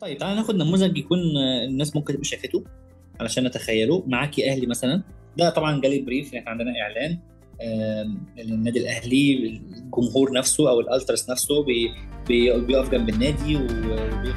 طيب تعالى ناخد نموذج يكون الناس ممكن تبقى شافته علشان نتخيله. معاك يا أهلي مثلا. ده طبعا جالي brief إحنا عندنا إعلان للنادي الأهلي الجمهور نفسه أو الالترس نفسه بي بي بيقف جنب النادي وبيغني.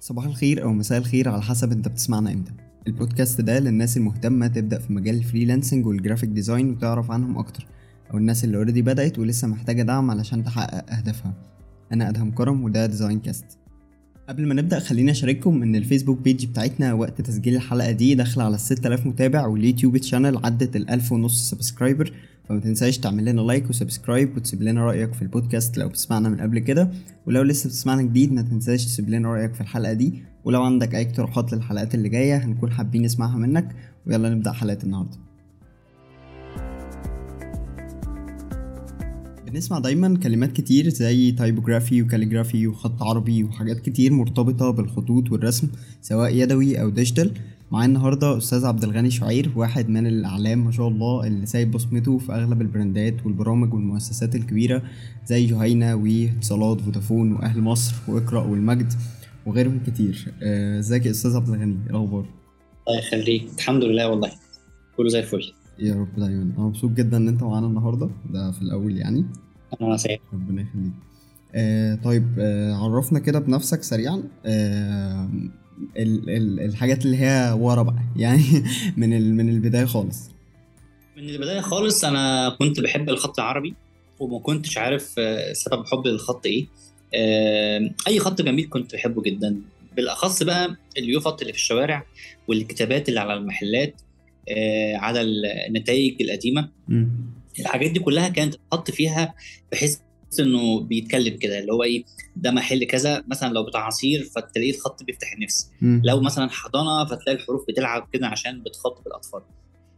صباح الخير أو مساء الخير على حسب أنت بتسمعنا إمتى. البودكاست ده للناس المهتمة تبدأ في مجال ال freelancing وال graphic design وتعرف عنهم أكتر. أو الناس اللي already بدأت ولسه محتاجة دعم علشان تحقق أهدافها. أنا أدهم كرم وده Design Cast قبل ما نبدأ خليني أشارككم إن ال Facebook page بتاعتنا وقت تسجيل الحلقة دي داخلة على الستة آلاف متابع وال YouTube channel عدت الألف ونص subscriber فما تنساش تعمل لنا like و subscribe وتسيب لنا رأيك في البودكاست لو بتسمعنا من قبل كده. ولو لسه بتسمعنا جديد ما تنساش تسيب لنا رأيك في الحلقة دي. ولو عندك أي اقتراحات للحلقات اللي جاية هنكون حابين نسمعها منك. ويلا نبدأ حلقة النهاردة. بنسمع دايما كلمات كتير زي typography و calligraphy وخط عربي وحاجات كتير مرتبطة بالخطوط والرسم سواء يدوي أو digital معايا النهاردة أستاذ عبد الغني شعير واحد من الأعلام ما شاء الله اللي سايب بصمته في أغلب البراندات والبرامج والمؤسسات الكبيرة زي جهينة واتصالات فودافون وأهل مصر وإقرأ والمجد وغيرهم كتير. إزيك يا أستاذ عبد الغني؟ إيه الأخبار؟ الله يخليك. الحمد لله والله. كله زي الفل. يا رب دايما. أنا مبسوط جدا إن أنت معانا النهاردة. ده في الأول يعني. أنا سعيد ربنا يخليك. آه طيب آه عرفنا كده بنفسك سريعا. آه ال ال الحاجات اللي هي ورا بقى يعني من ال من البداية خالص. من البداية خالص أنا كنت بحب الخط العربي وما كنتش عارف سبب حبي للخط إيه. أي خط جميل كنت بحبه جدا. بالأخص بقى اليوفط اللي في الشوارع والكتابات اللي على المحلات على النتائج القديمة. الحاجات دي كلها كانت تحط فيها بحيث إنه بيتكلم كده اللي هو إيه ده محل كذا مثلا لو بتاع عصير فتلاقيه الخط بيفتح النفس. م. لو مثلا حضانة فتلاقي الحروف بتلعب كده عشان بتخاطب الأطفال.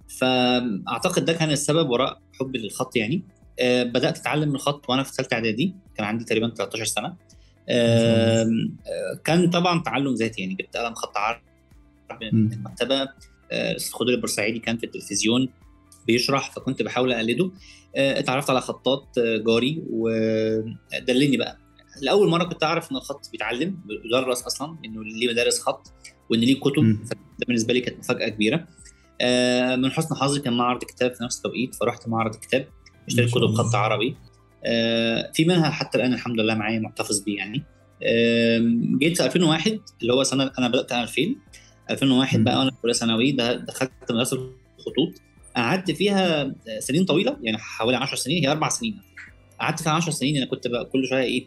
فأعتقد ده كان السبب وراء حبي للخط يعني. أه بدأت أتعلم الخط وأنا في ثالثه إعدادي كان عندي تقريبا 13 سنة. أه كان طبعا تعلم ذاتي يعني جبت قلم خط عربي من المكتبة. الخضر البورسعيدي كان في التلفزيون. بيشرح فكنت بحاول أقلده. اتعرفت على خطاط جاري ودلني بقى. لأول مرة كنت أعرف إن الخط بيتعلم بيدرس أصلا إنه ليه مدارس خط وإن ليه كتب. فده بالنسبة لي كانت مفاجأة كبيرة. من حسن حظي كان معرض كتاب في نفس التوقيت فرحت معرض كتاب اشتريت كتب خط عربي. في منها حتى الآن الحمد لله معايا محتفظ بيه يعني. جيت في 2001 اللي هو سنة أنا بدأت 2000 2001 بقى وأنا في أولى ثانوي دخلت مدرسة الخطوط. قعدت فيها سنين طويلة يعني حوالي 10 سنين هي أربع سنين قعدت فيها 10 سنين أنا كنت بقى كل شوية إيه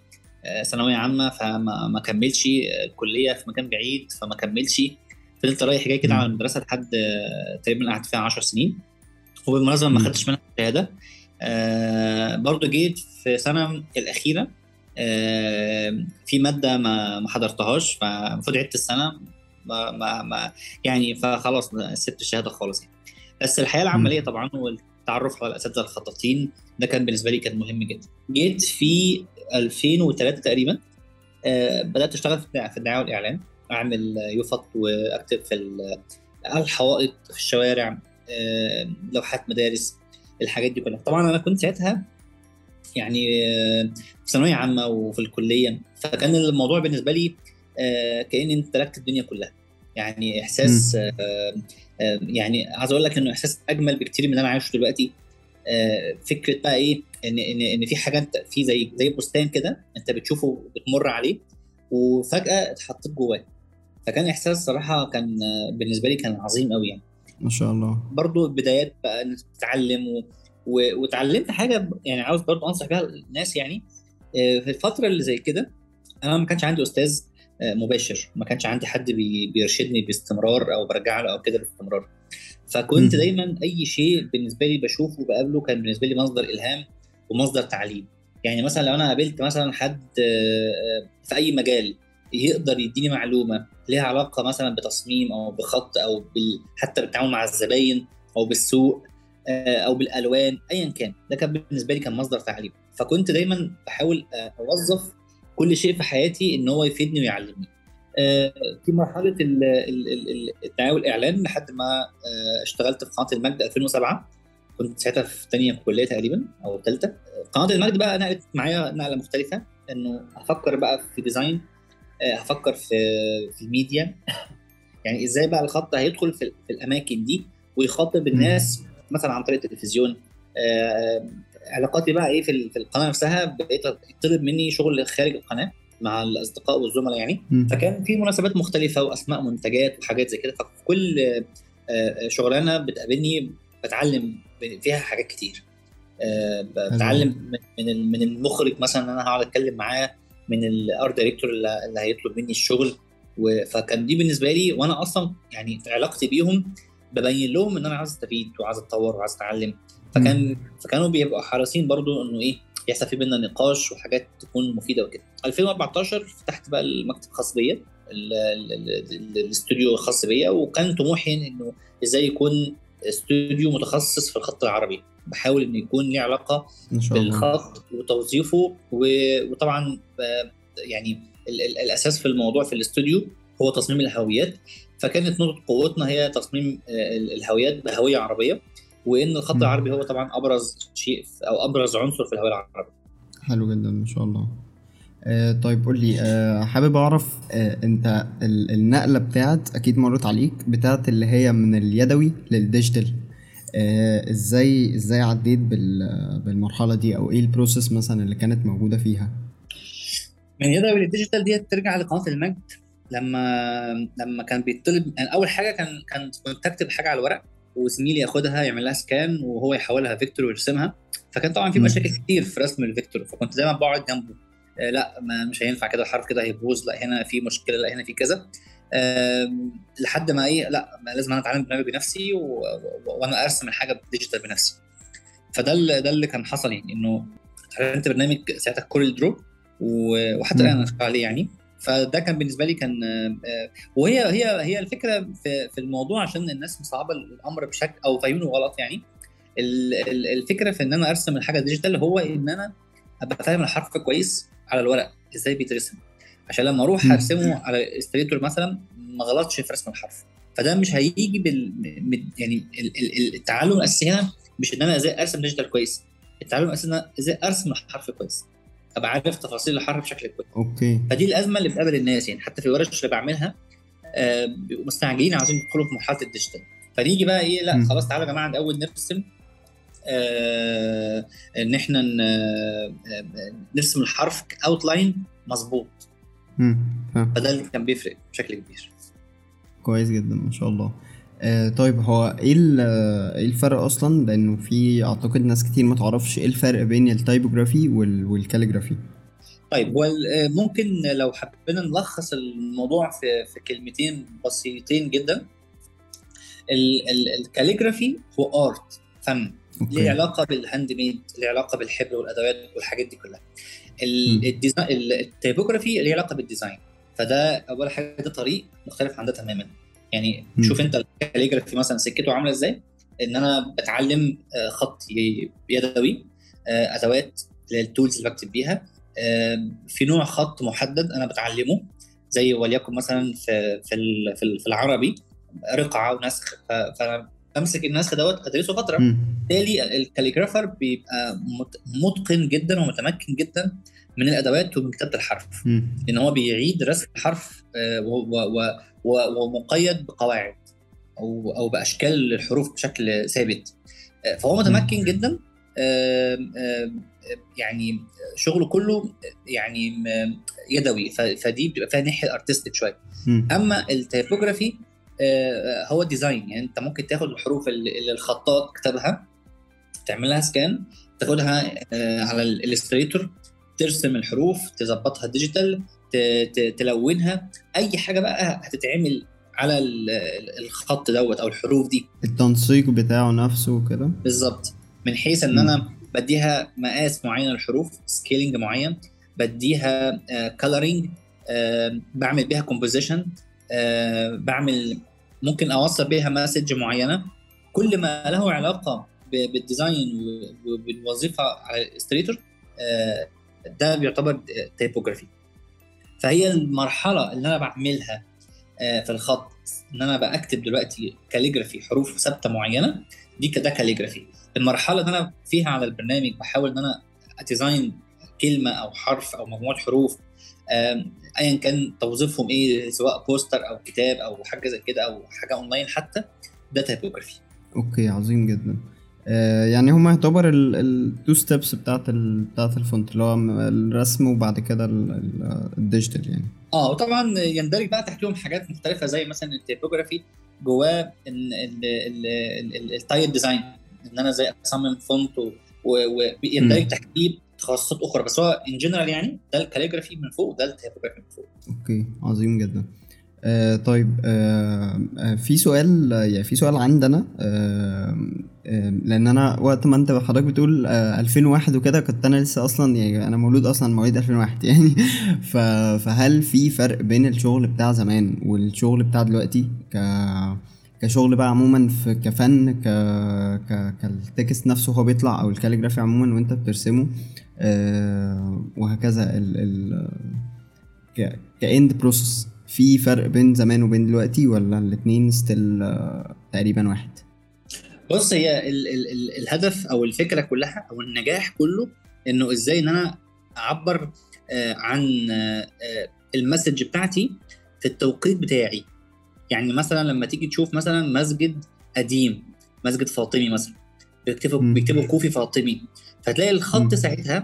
ثانوية عامة فما ما كملش الكليه في مكان بعيد فما كملش. فضلت رايح جاي كده على المدرسة لحد تقريبا قعدت فيها 10 سنين. وبالمناسبة ما خدتش منها شهادة. آه برضه جيت في سنة الأخيرة آه في مادة ما ما حضرتهاش فالمفروض عدت السنة ما ما, ما يعني فخلاص سبت الشهادة خالص يعني. بس الحياة العملية طبعا والتعرف على الاساتذه الخطاطين ده كان بالنسبة لي كان مهم جدا. جيت في 2003 تقريبا آه بدأت أشتغل في الدعاية والإعلان أعمل يوفط وأكتب في الحوائط في الشوارع آه لوحات مدارس الحاجات دي كلها. طبعا أنا كنت ساعتها يعني آه في ثانوية عامة وفي الكلية فكان الموضوع بالنسبة لي كأني امتلكت الدنيا كلها. يعني إحساس يعني عايز أقول لك إنه إحساس أجمل بكتير من اللي أنا عايشه دلوقتي. فكرة بقى إيه إن إن إن في حاجة أنت في زي زي بستان كده أنت بتشوفه بتمر عليه وفجأة اتحطيت جواه. فكان إحساس صراحة كان بالنسبة لي كان عظيم قوي يعني. ما شاء الله. برضو البدايات بقى انك تتعلم و... و... وتعلمت حاجة يعني عاوز برضو أنصح بيها الناس يعني. في الفترة اللي زي كده أنا ما كانش عندي أستاذ مباشر. ما كانش عندي حد بي بيرشدني باستمرار أو برجع له أو كده باستمرار. فكنت. دايما أي شيء بالنسبة لي بشوفه وبقابله كان بالنسبة لي مصدر إلهام ومصدر تعليم. يعني مثلا لو أنا قابلت مثلا حد في أي مجال يقدر يديني معلومة ليها علاقة مثلا بتصميم أو بخط أو بال... حتى بالتعامل مع الزباين أو بالسوق أو بالألوان ايا كان. ده كان بالنسبة لي كان مصدر تعليم. فكنت دايما بحاول أوظف كل شيء في حياتي إن هو يفيدني ويعلمني. في مرحلة الدعايه والإعلان لحد ما اشتغلت في قناة المجد 2007 كنت ساعتها في ثانية كلية تقريبا أو ثالثه قناة المجد بقى نقلت معايا نقلة مختلفة إنه هفكر بقى في design آه، هفكر في في الميديا يعني إزاي بقى الخط هيدخل في, في الأماكن دي ويخاطب الناس مثلا عن طريق التلفزيون. آه، علاقاتي بقى إيه في القناة نفسها بقيت يطلب مني شغل خارج القناة مع الأصدقاء والزملاء يعني. فكان في مناسبات مختلفة وأسماء منتجات وحاجات زي كده. ففي كل آه، شغلانة بتقابلني بتعلم فيها حاجات كتير. بتعلم من من المخرج مثلا إن أنا هقعد أتكلم معاه من ال art director اللي هيطلب مني الشغل. فكان دي بالنسبة لي وأنا أصلا يعني في علاقتي بيهم ببين لهم إن أنا عايز أستفيد وعايز أتطور وعايز أتعلم. فكان فكانوا بيبقوا حريصين برضو إنه إيه يحصل في بينا نقاش وحاجات تكون مفيدة وكده. 2014 فتحت بقى المكتب الخاص بيا الاستوديو الخاص بيا وكان طموحي إنه إزاي يكون استوديو متخصص في الخط العربي. بحاول إنه يكون ليه علاقة بالخط وتوظيفه وطبعا يعني الأساس في الموضوع في الاستوديو هو تصميم الهويات. فكانت نقطة قوتنا هي تصميم الهويات بهوية عربية. وإن الخط العربي هو طبعا أبرز شيء أو أبرز عنصر في الهوية العربية. حلو جدا ما شاء الله. آه طيب قول لي آه حابب أعرف آه أنت النقلة بتاعت أكيد مرت عليك بتاعت اللي هي من اليدوي لل digital. آه إزاي إزاي عديت بالمرحلة دي؟ أو إيه ال process مثلا اللي كانت موجودة فيها؟ من يدوي لل digital دي ترجع لقناة المجد. لما لما كان بيطلب يعني أول حاجة كان كان كنت أكتب حاجة على الورق. وزميلي ياخدها يعمل لها scan وهو يحولها vector ويرسمها. فكان طبعا في مشاكل كتير في رسم ال vector فكنت دايما بقعد جنبه. آه لا ما مش هينفع كده الحرف كده هيبوظ لا هنا في مشكلة لا هنا في كذا. لحد ما إيه لا ما لازم أنا أتعلم برنامج بنفسي و... و... وأنا أرسم الحاجة digital بنفسي. فده اللي ده اللي كان حصل يعني إنه اتعلمت برنامج ساعتها CorelDRAW وحتى الآن أنا عليه يعني. فده كان بالنسبة لي كان آه، وهي هي هي الفكرة في, في الموضوع عشان الناس مصعبة الأمر بشكل أو فاهمينه غلط يعني. الفكرة في إن أنا أرسم الحاجة digital هو إن أنا أبقى فاهم الحرف كويس على الورق إزاي بيترسم. عشان لما أروح أرسمه على Illustrator مثلا ما غلطش في رسم الحرف. فده مش هيجي بال يعني التعلم الأساسي هنا مش إن أنا إزاي أرسم digital كويس. التعلم الأساسي إن أنا إزاي أرسم الحرف كويس. أبقى عارف تفاصيل الحرف بشكل كويس. okay. فدي الأزمة اللي بتقابل الناس يعني حتى في الورش اللي بعملها آه بيبقوا مستعجلين عاوزين يدخلوا في مرحلة ال digital. فنيجي بقى إيه لأ خلاص تعالوا يا جماعة الأول نرسم آه إن إحنا آه نرسم الحرف outline مظبوط. فده اللي كان بيفرق بشكل كبير. كويس جدا ما شاء الله. آه طيب هو إيه إيه الفرق أصلا؟ لأنه في أعتقد ناس كتير ما تعرفش إيه الفرق بين ال typography وال calligraphy. طيب هو ممكن لو حبينا نلخص الموضوع في في كلمتين بسيطين جدا. ال calligraphy هو art فن ليه علاقة بال handmade ليه علاقة بالحبر والأدوات والحاجات دي كلها. ال design ال typography ليه علاقة بال design فده أول حاجة ده طريق مختلف عن ده تماما. يعني م. شوف انت ال calligraphy مثلا سكته عاملة إزاي؟ إن أنا بتعلم خط يدوي أدوات اللي هي ال tools اللي بكتب بيها في نوع خط محدد أنا بتعلمه زي وليكن مثلا في في في العربي رقعة ونسخ فأنا بمسك النسخ دوت أدرسه فترة بالتالي الكاليجرافر بيبقى متقن جدا ومتمكن جدا من الأدوات ومن كتابة الحرف. لأن هو بيعيد رسم الحرف ومقيد بقواعد أو أو بأشكال الحروف بشكل ثابت. فهو متمكن جدا. يعني شغله كله يعني يدوي. فدي بيبقى فيها ناحية artistic شوية. أما ال typography هو design يعني أنت ممكن تاخد الحروف اللي الخطاط كتبها تعملها scan تاخدها على ال Illustrator ترسم الحروف تظبطها digital تلونها. أي حاجة بقى هتتعمل على الخط دوت أو الحروف دي. التنسيق بتاعه نفسه كده بالظبط. من حيث إن أنا بديها مقاس معين للحروف scaling معين بديها coloring آه بعمل بيها composition آه بعمل ممكن أوصل بيها message معينة. كل ما له علاقة بال design وبالوظيفه على ال Illustrator آه ده بيعتبر typography فهي المرحلة اللي أنا بعملها في الخط إن أنا بكتب دلوقتي calligraphy حروف ثابتة معينة دي كده calligraphy. المرحلة اللي أنا فيها على البرنامج بحاول إن أنا ا design كلمة أو حرف أو مجموعة حروف ايا كان توظيفهم إيه سواء poster أو كتاب أو حاجة زي كده أو حاجة اونلاين حتى ده typography okay عظيم جدا. آه يعني هما يعتبر ال two steps بتاعت ال بتاعت ال font اللي هو الرسم وبعد كده ال- ال- ال digital يعني. آه وطبعا يندرج بقى تحتهم حاجات مختلفة زي مثلا ال typography جواه ال type design إن أنا إزاي أصمم font ويندرج. تحتيه تخصصات أخرى. بس هو in general يعني ده ال calligraphy من فوق وده ال typography من فوق. okay عظيم جدا. آه طيب آه آه في سؤال آه، يعني في سؤال عندنا آه آه لأن أنا وقت ما أنت حضرتك بتقول آه 2001 وكده كنت أنا لسه أصلا يعني أنا مولود أصلا مواليد 2001 يعني فهل في فرق بين الشغل بتاع زمان والشغل بتاع دلوقتي ك كشغل بقى عموما في كفن ك ك كال text نفسه هو بيطلع أو ال calligraphy عموما وأنت بترسمه آه وهكذا ال ال ك ك end process في فرق بين زمان وبين دلوقتي ولا الاتنين still تقريبا واحد بص هي ال ال ال الهدف أو الفكرة كلها أو النجاح كله إنه إزاي إن أنا أعبر آه عن آه آه، المسج بتاعتي في التوقيت بتاعي يعني مثلا لما تيجي تشوف مثلا مسجد قديم مسجد فاطمي مثلا بيكتبوا. بيكتبوا كوفي فاطمي فتلاقي. الخط ساعتها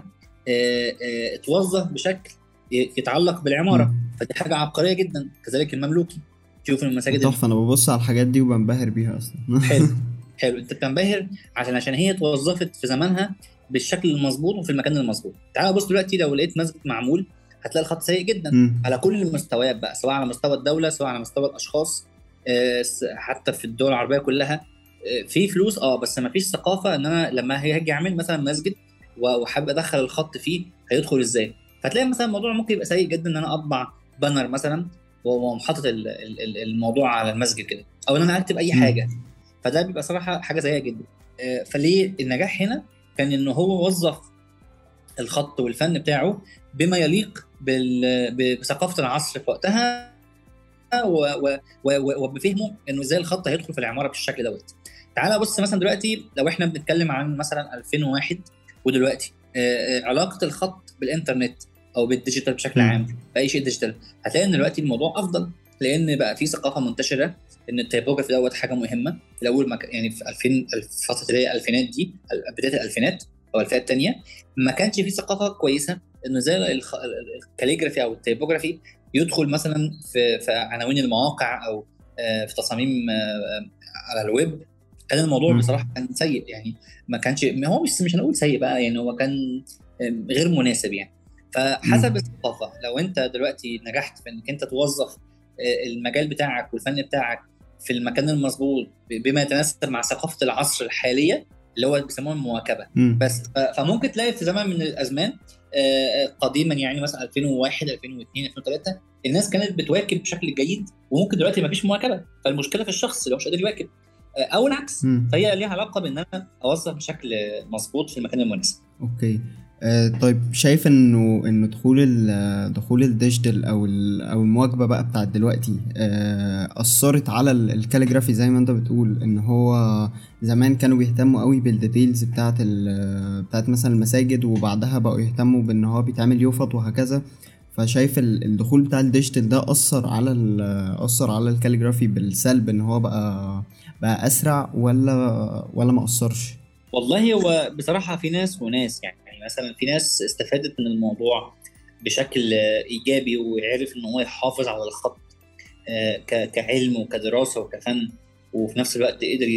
آه، آه، اتوظف بشكل يتعلق بالعمارة. فدي حاجة عبقرية جدا كذلك المملوكي. تشوف المساجد تحفه أنا ببص على الحاجات دي وبنبهر بيها أصلا. حلو. حلو. أنت بتنبهر عشان عشان هي اتوظفت في زمانها بالشكل المظبوط وفي المكان المظبوط. تعال بص دلوقتي لو لقيت مسجد معمول هتلاقي الخط سيء جدا. مم. على كل المستويات بقى سواء على مستوى الدولة سواء على مستوى الأشخاص آه، حتى في الدول العربية كلها. آه، في فلوس آه بس ما فيش ثقافة إن أنا لما هاجي أعمل مثلا مسجد وحابب أدخل الخط فيه هيدخل إزاي. فتلاقي مثلا الموضوع ممكن يبقى سيء جدا إن أنا أطبع بانر مثلا ال- الموضوع على المسجد كده أو إن أنا أكتب أي. حاجة. فده بيبقى صراحة حاجة سيئة جدا. آه، فليه النجاح هنا؟ كان ان هو وظف الخط والفن بتاعه بما يليق بثقافة العصر في وقتها وبفهمه إنه إزاي الخط هيدخل في العمارة بالشكل دوت. تعالى بص مثلا دلوقتي لو إحنا بنتكلم عن مثلا 2001 ودلوقتي. علاقة الخط بالإنترنت أو بال digital بشكل. عام بأي شيء digital هتلاقي إن دلوقتي الموضوع أفضل لأن بقى في ثقافة منتشرة إن ال typography دوت حاجة مهمة الأول ما يعني في 2000 الفترة اللي هي الالفينات دي بداية الألفينات أو الفئه الثانية ما كانش في ثقافة كويسة انه زي ال calligraphy أو ال typography يدخل مثلا في في عناوين المواقع أو آه، في تصاميم آه، على الويب كان الموضوع مم. بصراحة كان سيء يعني ما كانش ما هو مش مش هنقول سيء بقى يعني هو كان آه، غير مناسب يعني فحسب. الثقافة لو انت دلوقتي نجحت في انك انت توظف آه، المجال بتاعك والفن بتاعك في المكان المظبوط بما يتناسب مع ثقافة العصر الحالية اللي هو بيسموها المواكبة مم. بس فممكن تلاقي في زمن من الأزمان آه، قديما يعني مثلا 2001 2002 2003 الناس كانت بتواكب بشكل جيد وممكن دلوقتي ما فيش مواكبة فالمشكلة في الشخص اللي هو مش قادر يواكب آه، أو العكس. فهي ليها علاقة بإن أنا أوظف بشكل مظبوط في المكان المناسب okay. آه طيب شايف إنه إنه دخول دخول ال digital أو أو المواكبة بقى بتاعت دلوقتي آه أثرت على ال- ال calligraphy زي ما أنت بتقول إن هو زمان كانوا بيهتموا قوي بال details بتاعت بتاعت مثلا المساجد وبعدها بقوا يهتموا بإن هو بيتعمل يوفط وهكذا. فشايف ال- الدخول بتاع ال digital ده أثر على أثر على ال calligraphy بالسلب إن هو بقى بقى أسرع ولا ولا ما اثرش والله هو بصراحة في ناس وناس يعني يعني مثلا في ناس استفادت من الموضوع بشكل إيجابي وعرف إن هو يحافظ على الخط آه، كعلم وكدراسة وكفن وفي نفس الوقت قدر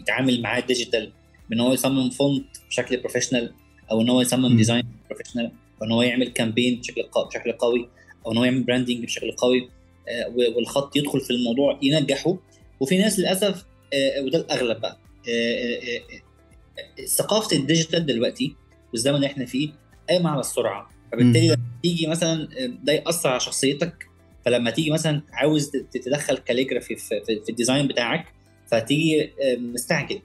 يتعامل معاه digital بإن هو يصمم font بشكل professional أو إن هو يصمم مم. design professional أو إن هو يعمل campaign بشكل بشكل قوي أو إن هو يعمل branding بشكل قوي آه، والخط يدخل في الموضوع ينجحه وفي ناس للأسف وده الأغلب بقى. آه، آه، آه، ثقافة ال digital دلوقتي والزمن اللي إحنا فيه قايمة على السرعة. فبالتالي لما تيجي مثلا ده يأثر على شخصيتك. فلما تيجي مثلا عاوز تدخل calligraphy في, في, في ال design بتاعك فتيجي آه، مستعجل.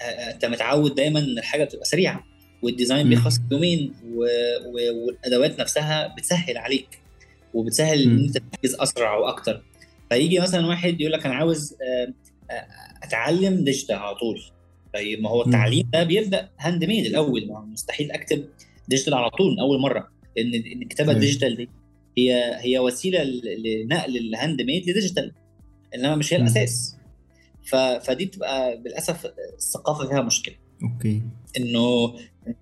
آه، آه، أنت متعود دايما إن الحاجة بتبقى سريعة وال design. بيخلص يومين و... و... والأدوات نفسها بتسهل عليك وبتسهل إن. أنت تركز أسرع وأكتر فيجي مثلا واحد يقول لك أنا عاوز آه، آه، أتعلم digital على طول. طيب ما هو التعليم ده بيبدأ handmade الأول. ما مستحيل أكتب digital على طول من أول مرة لأن إن الكتابة. ال digital دي هي هي وسيلة لنقل ال handmade ل digital إنما مش هي. الأساس. ف... فدي بتبقى للاسف الثقافة فيها مشكلة. okay. إنه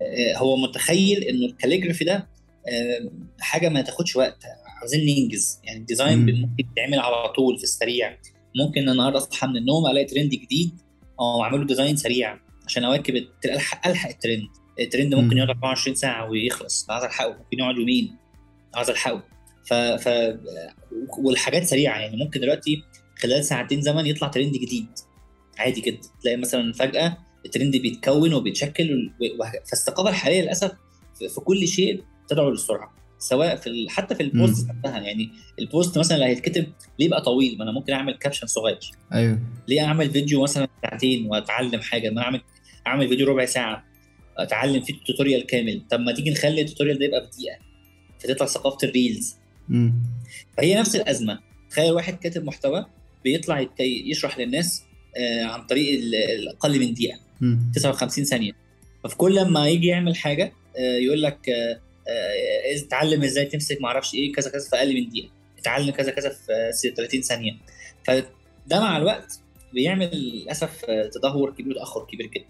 آه، هو متخيل إنه الكاليجرافي ده آه، حاجة ما تاخدش وقت عاوزين ننجز. يعني ال design مم. ممكن يتعمل على طول في السريع. ممكن النهارده أصحى من النوم ألاقي ترند جديد آه واعمل له design سريع عشان أواكب الحق ألحق ال trend ال trend ممكن مم. يقعد 24 ساعة ويخلص. عايز ألحقه. ممكن يقعد يومين. عايز ألحقه. ف... ف والحاجات سريعة يعني. ممكن دلوقتي خلال ساعتين زمن يطلع ترند جديد. عادي جدا. تلاقي مثلا فجأة الترند بيتكون وبيتشكل و... و- فالثقافه الحالية للأسف في كل شيء تدعو للسرعة. سواء في ال... حتى في ال post نفسها. يعني ال post مثلا اللي هيتكتب ليه يبقى طويل؟ ما أنا ممكن أعمل caption صغير. أيوه. ليه أعمل فيديو مثلا ساعتين وأتعلم حاجة؟ ما اعمل أعمل فيديو ربع ساعة أتعلم فيه tutorial كامل. طب ما تيجي نخلي ال tutorial ده يبقى في دقيقة فتطلع ثقافة الريلز مم. فهي نفس الأزمة. تخيل واحد كاتب محتوى بيطلع يشرح للناس آه، عن طريق ال- الاقل من دقيقة. مم. 59 ثانية. ففي كل لما يجي يعمل حاجة آه، يقول لك آه، اتعلم إزاي تمسك معرفش إيه كذا كذا في أقل من دقيقة اتعلم كذا كذا في آه، 30 ثانية فده مع الوقت بيعمل للأسف آه، تدهور كبير وتأخر كبير جدا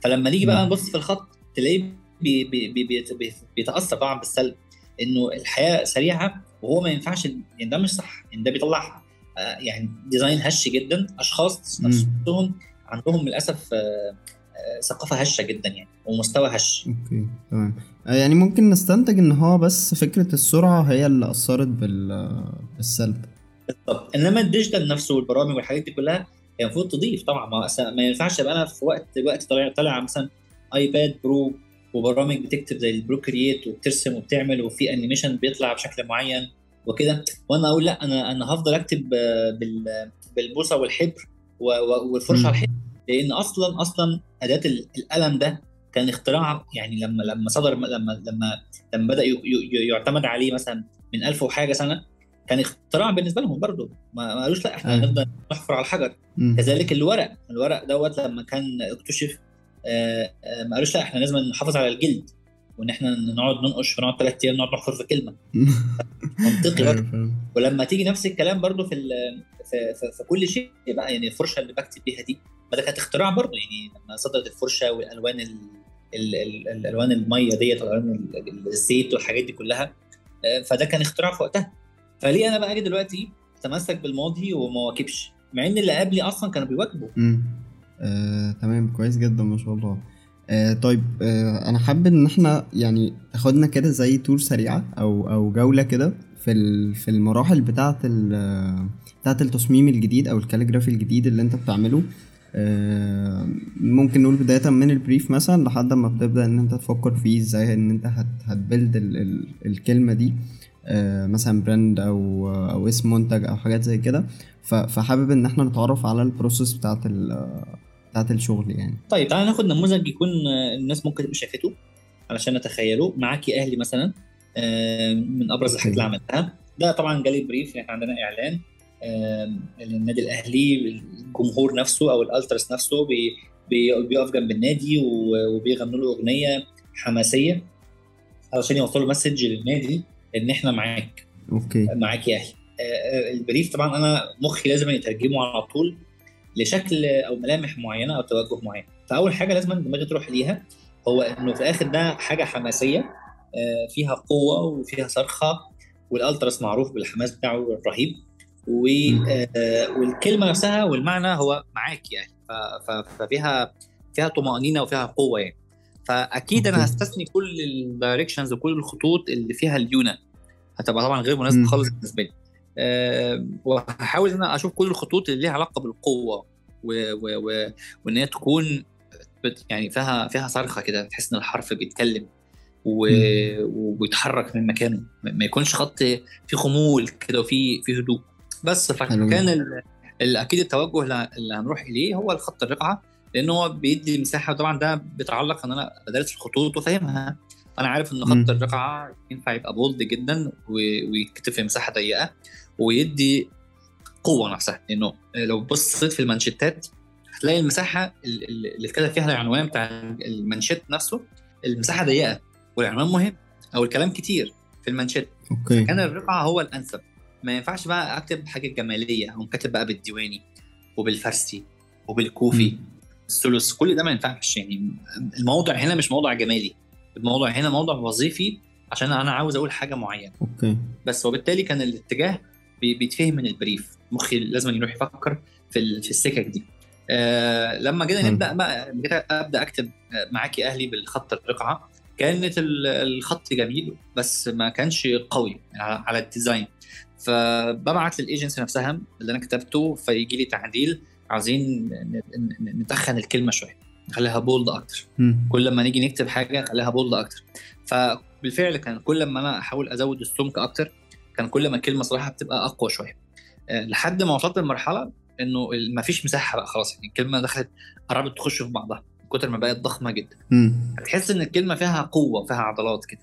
فلما نيجي بقى. نبص في الخط تلاقيه بي بي بي بي بي بيتأثر طبعا بالسلب إنه الحياة سريعة وهو ما ينفعش يعني ده مش صح يعني ده بيطلع آه، يعني design هش جدا أشخاص. نفسهم عندهم للأسف آه، آه، ثقافة هشة جدا يعني ومستوى هش. Okay تمام. آه، يعني ممكن نستنتج إن هو بس فكرة السرعة هي اللي أثرت بال بالسلب. بالظبط إنما ال digital نفسه والبرامج والحاجات دي كلها هي المفروض تضيف طبعا. ما, ما ينفعش ابقى أنا في وقت دلوقتي طالع طالع مثلا iPad Pro وبرامج بتكتب زي ال Procreate وبترسم وبتعمل وفي animation بيطلع بشكل معين وكده. وأنا أقول لا أنا أنا هفضل أكتب آه، بال- بالبوصة والحبر والفرشة. على الحبر. لأن أصلا أصلا اداه ال- القلم ده كان اختراع يعني لما لما صدر لما لما لما بدأ يعتمد عليه مثلا من ألف وحاجة سنة كان اختراع بالنسبة لهم برضه ما قالوش لا إحنا أيوة. هنفضل نحفر على الحجر مم. كذلك الورق الورق دوت لما كان اكتشف آه، آه، ما قالوش لا إحنا لازم نحافظ على الجلد وإن إحنا نقعد ننقش ونقعد ثلاث أيام نقعد نحفر في كلمة. منطقي أيوة، برضه فاهم. ولما تيجي نفس الكلام برضو في في, في, في كل شيء بقى يعني الفرشة اللي بكتب بيها دي ما ده كانت اختراع برضو يعني لما صدرت الفرشة والألوان ال ال ال الالوان المية ديت والالوان ال- ال- الزيت والحاجات دي كلها آه، فده كان اختراع في وقتها. فليه أنا بقى أجي دلوقتي أتمسك بالماضي وما واكبش؟ مع إن اللي قبلي أصلا كانوا بيواكبوا. مم. آه، تمام كويس جدا ما شاء الله. آه، طيب آه، أنا حابب إن إحنا يعني تاخدنا كده زي tour سريعة أو أو جولة كده في في المراحل بتاعة بتاعة التصميم الجديد أو ال calligraphy الجديد اللي أنت بتعمله. آه، ممكن نقول بداية من ال brief مثلا لحد ما بتبدأ إن أنت تفكر فيه إزاي إن أنت هت هت build ال ال الكلمة دي. آه، مثلا brand أو أو اسم منتج أو حاجات زي كده. فحابب إن إحنا نتعرف على ال process بتاعت بتاعت الشغل يعني. طيب تعالى ناخد نموذج يكون آه، الناس ممكن تبقى شافته علشان نتخيله. معاكي أهلي مثلا من أبرز الحاجات اللي عملتها. ده طبعا جالي brief إحنا عندنا إعلان للنادي الأهلي الجمهور نفسه أو ال ultras نفسه بي بي- بيقف جنب النادي وبيغنوا له أغنية حماسية علشان يوصلوا message للنادي إن إحنا معاك. Okay. معاك يا أهلي. آه، آه، ال brief طبعا أنا مخي لازم يترجمه على طول. لشكل أو ملامح معينة أو توجه معين. فأول حاجة لازم دماغي تروح ليها هو إنه في الآخر ده حاجة حماسية آه، فيها قوة وفيها صرخة وال ultras معروف بالحماس بتاعه الرهيب و- آه، والكلمة نفسها والمعنى هو معاك يعني. ففيها فيها طمأنينة وفيها قوة يعني. فأكيد أنا. هستثني كل الدايركشنز وكل الخطوط اللي فيها الليونه هتبقى طبعا غير مناسبة. خالص بالنسبة لي. وهحاول إن أنا أشوف كل الخطوط اللي ليها علاقة بالقوة و... و... و... وإن هي تكون. يعني فيها فيها صرخة كده تحس إن الحرف بيتكلم و... وبيتحرك من مكانه ما يكونش خط فيه خمول كده وفي في هدوء بس. فكان ال... ال- أكيد التوجه اللي- هنروح إليه هو الخط الرقعة لأن هو بيدي مساحة طبعا ده بيتعلق إن أنا بدرس الخطوط وفاهمها أنا عارف إن. خط الرقعة ينفع يبقى bold جدا ويتكتب في مساحة ضيقة ويدي قوة نفسها. لأنه لو بصيت في المانشيتات هتلاقي المساحة اللي اتكتب فيها العنوان بتاع المانشيت نفسه المساحة ضيقة والعنوان مهم أو الكلام كتير في المانشيت. Okay. كان الرقعة هو الأنسب. ما ينفعش بقى أكتب حاجة جمالية أو كاتب بقى بالديواني وبالفارسي وبالكوفي الثلث كل ده ما ينفعش. يعني الموضوع هنا مش موضوع جمالي. الموضوع هنا موضوع وظيفي عشان أنا عاوز أقول حاجة معينة. Okay. بس وبالتالي كان الاتجاه بيتفهم من ال brief. مخي لازم يروح يفكر في في السكك دي. آه لما جينا. نبدأ بقى أبدأ أكتب معاكي أهلي بالخط الرقعه كانت ال- الخط جميل بس ما كانش قوي على على ال design. فببعت للايجنسي نفسها اللي أنا كتبته فيجي لي تعديل. عاوزين ن- ن- نتخن الكلمة شوية نخليها bold أكتر. كل ما نيجي نكتب حاجة نخليها bold أكتر. فبالفعل كان كل ما أنا أحاول أزود السمك أكتر كان كل ما الكلمة صراحة بتبقى أقوى شوية. أه، لحد ما وصلت لمرحلة إنه ما فيش مساحة بقى خلاص يعني الكلمة دخلت قربت تخش في بعضها من كتر ما بقت ضخمة جدا. تحس إن الكلمة فيها قوة فيها عضلات كده.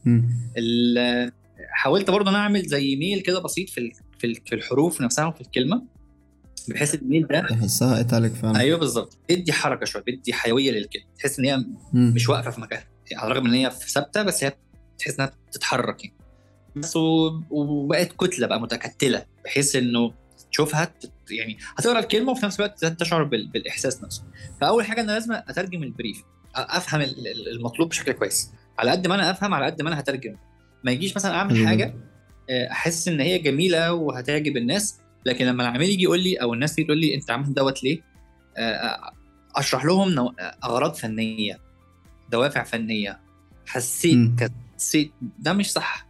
حاولت برضه أنا أعمل زي ميل كده بسيط في في ال- في الحروف نفسها وفي الكلمة. بحيث الميل ده تحسها اتالك فعلا. أيوه بالظبط. بيدي حركة شوية بيدي حيوية للكلمة. تحس إن هي مم. مش واقفة في مكانها على الرغم إن هي في ثابتة بس هي تحس إنها بتتحرك يعني. بس وبقت كتلة بقى متكتلة بحيث إنه تشوفها يعني هتقرأ الكلمة وفي نفس الوقت تشعر بال- بالإحساس نفسه. فأول حاجة أنا لازم أترجم البريف أفهم ال- ال- المطلوب بشكل كويس. على قد ما أنا أفهم على قد ما أنا هترجم. ما يجيش مثلا أعمل حاجة. آه، أحس إن هي جميلة وهتعجب الناس لكن لما العميل يجي يقول لي أو الناس تيجي تقول لي أنت عملت دوت ليه؟ آه، أشرح لهم نوع- أغراض فنية دوافع فنية حسيت. حسيت ده مش صح.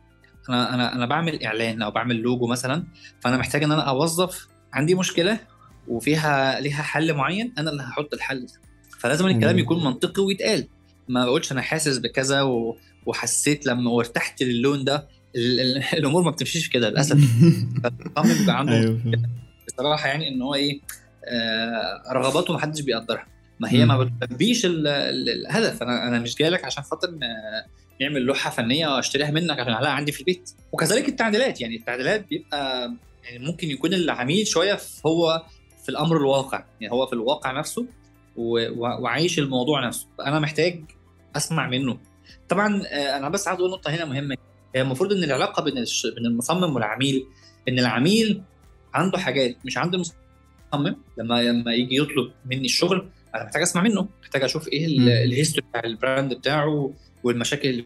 أنا أنا أنا بعمل إعلان أو بعمل لوجو مثلا فأنا محتاج إن أنا أوظف عندي مشكلة وفيها ليها حل معين أنا اللي هحط الحل ده. فلازم الكلام. يكون منطقي ويتقال. ما بقولش أنا حاسس بكذا و... وحسيت لما وارتحت للون ده. ال... ال... الأمور ما بتمشيش كده للأسف. بيبقى عنده فاهم. بصراحة يعني إن هو إيه آه رغباته ما حدش بيقدرها. ما هي ما بتلبيش ال- ال- الهدف. أنا أنا مش جاي لك عشان خاطر نعمل لوحة فنية واشتريها منك عشان اعلقها عندي في البيت. وكذلك التعديلات يعني التعديلات بيبقى يعني ممكن يكون العميل شوية في- هو في الأمر الواقع يعني هو في الواقع نفسه وعايش الموضوع نفسه. فأنا محتاج أسمع منه. طبعا آه، أنا بس عايز أقول نقطة هنا مهمة. المفروض إن العلاقة بين بين المصمم والعميل إن العميل عنده حاجات مش عند المصمم لما لما يجي يطلب مني الشغل أنا محتاج أسمع منه محتاج أشوف إيه. ال history بتاع ال brand بتاعه والمشاكل اللي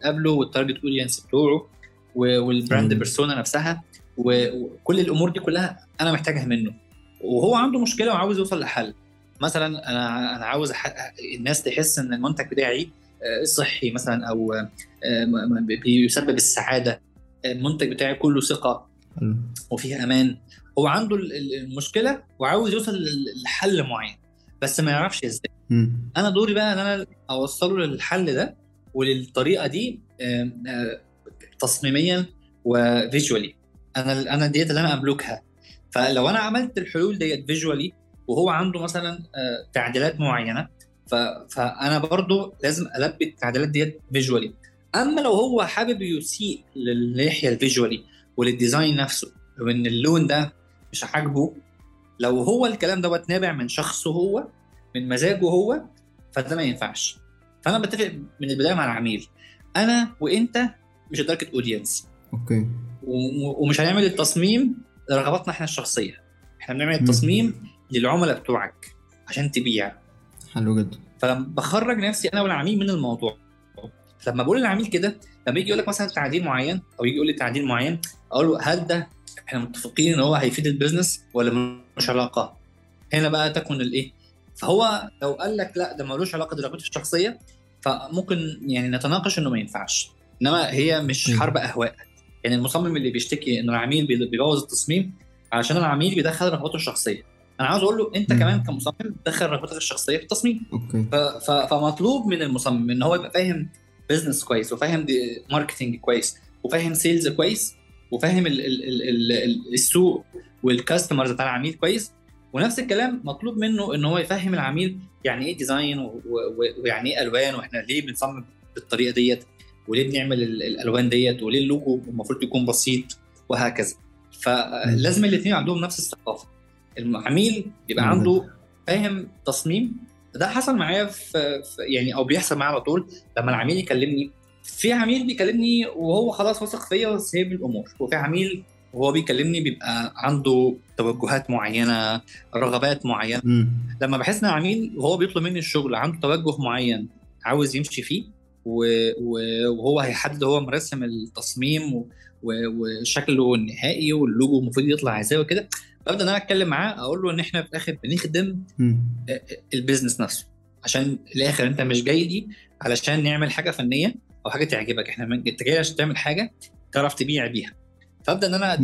بتقابله وال target audience بتوعه وال brand persona نفسها وكل الأمور دي كلها أنا محتاجها منه وهو عنده مشكلة وعاوز يوصل لحل مثلا أنا أنا عاوز الناس تحس إن المنتج بتاعي آه، صحي مثلا أو آه، بيسبب السعادة المنتج بتاعي كله ثقة. وفيه أمان هو عنده ال- ال- المشكلة وعاوز يوصل لحل معين بس ما يعرفش إزاي. أنا دوري بقى إن أنا أوصله للحل ده وللطريقة دي آه، تصميميا وفيجوالي. أنا أنا ديت اللي أنا أملكها. فلو أنا عملت الحلول ديت فيجوالي وهو عنده مثلا آه، تعديلات معينة فأنا برضو لازم ألبي التعديلات ديت visually. أما لو هو حابب يسيء للناحية ال visually ولل design نفسه وإن اللون ده مش عاجبه لو هو الكلام دوت نابع من شخصه هو من مزاجه هو فده ما ينفعش. فأنا بتفق من البداية مع العميل. أنا وأنت مش ال target audience okay. ومش هنعمل التصميم لرغباتنا إحنا الشخصية. إحنا بنعمل التصميم للعملاء بتوعك عشان تبيع. حلو جدا. فبخرج نفسي أنا والعميل من الموضوع. لما بقول للعميل كده لما يجي يقول لك مثلا تعديل معين أو يجي يقول لي تعديل معين أقول له هل ده إحنا متفقين إن هو هيفيد البيزنس ولا ملوش علاقة؟ هنا بقى تكمن الإيه؟ فهو لو قال لك لا ده ملوش علاقة برغبتي الشخصية فممكن يعني نتناقش إنه ما ينفعش. إنما هي مش. حرب أهواء. يعني المصمم اللي بيشتكي إن العميل بي- بيبوظ التصميم علشان العميل بيدخل رغبته الشخصية. أنا عاوز أقول له أنت م. كمان كمصمم دخل رغبتك الشخصية في التصميم. okay. ف- ف- فمطلوب من المصمم إن هو يبقى فاهم business كويس وفاهم marketing كويس وفاهم sales كويس وفاهم ال ال ال ال ال السوق وال customers بتاع العميل كويس. ونفس الكلام مطلوب منه إن هو يفهم العميل يعني إيه design ويعني إيه ألوان وإحنا ليه بنصمم بالطريقة ديت وليه بنعمل ال- الألوان ديت وليه اللوجو المفروض يكون بسيط وهكذا. فلازم الاثنين عندهم نفس الثقافة. العميل يبقى. عنده فاهم تصميم ده حصل معايا في, في يعني أو بيحصل معايا على طول لما العميل يكلمني. في عميل بيكلمني وهو خلاص واثق فيا وسايب الأمور. وفي عميل وهو بيكلمني بيبقى عنده توجهات معينة رغبات معينة. مم. لما بحس إن العميل وهو بيطلب مني الشغل عنده توجه معين عاوز يمشي فيه وهو هيحدد هو مرسم التصميم وشكله النهائي واللوجو المفروض يطلع إزاي وكده ببدا إن أنا أتكلم معاه أقول له إن إحنا في الآخر بنخدم مم. ال business نفسه عشان الآخر أنت مش جاي لي علشان نعمل حاجة فنية أو حاجة تعجبك إحنا من- أنت جاي عشان تعمل حاجة تعرف تبيع بيها فأبدأ إن أنا.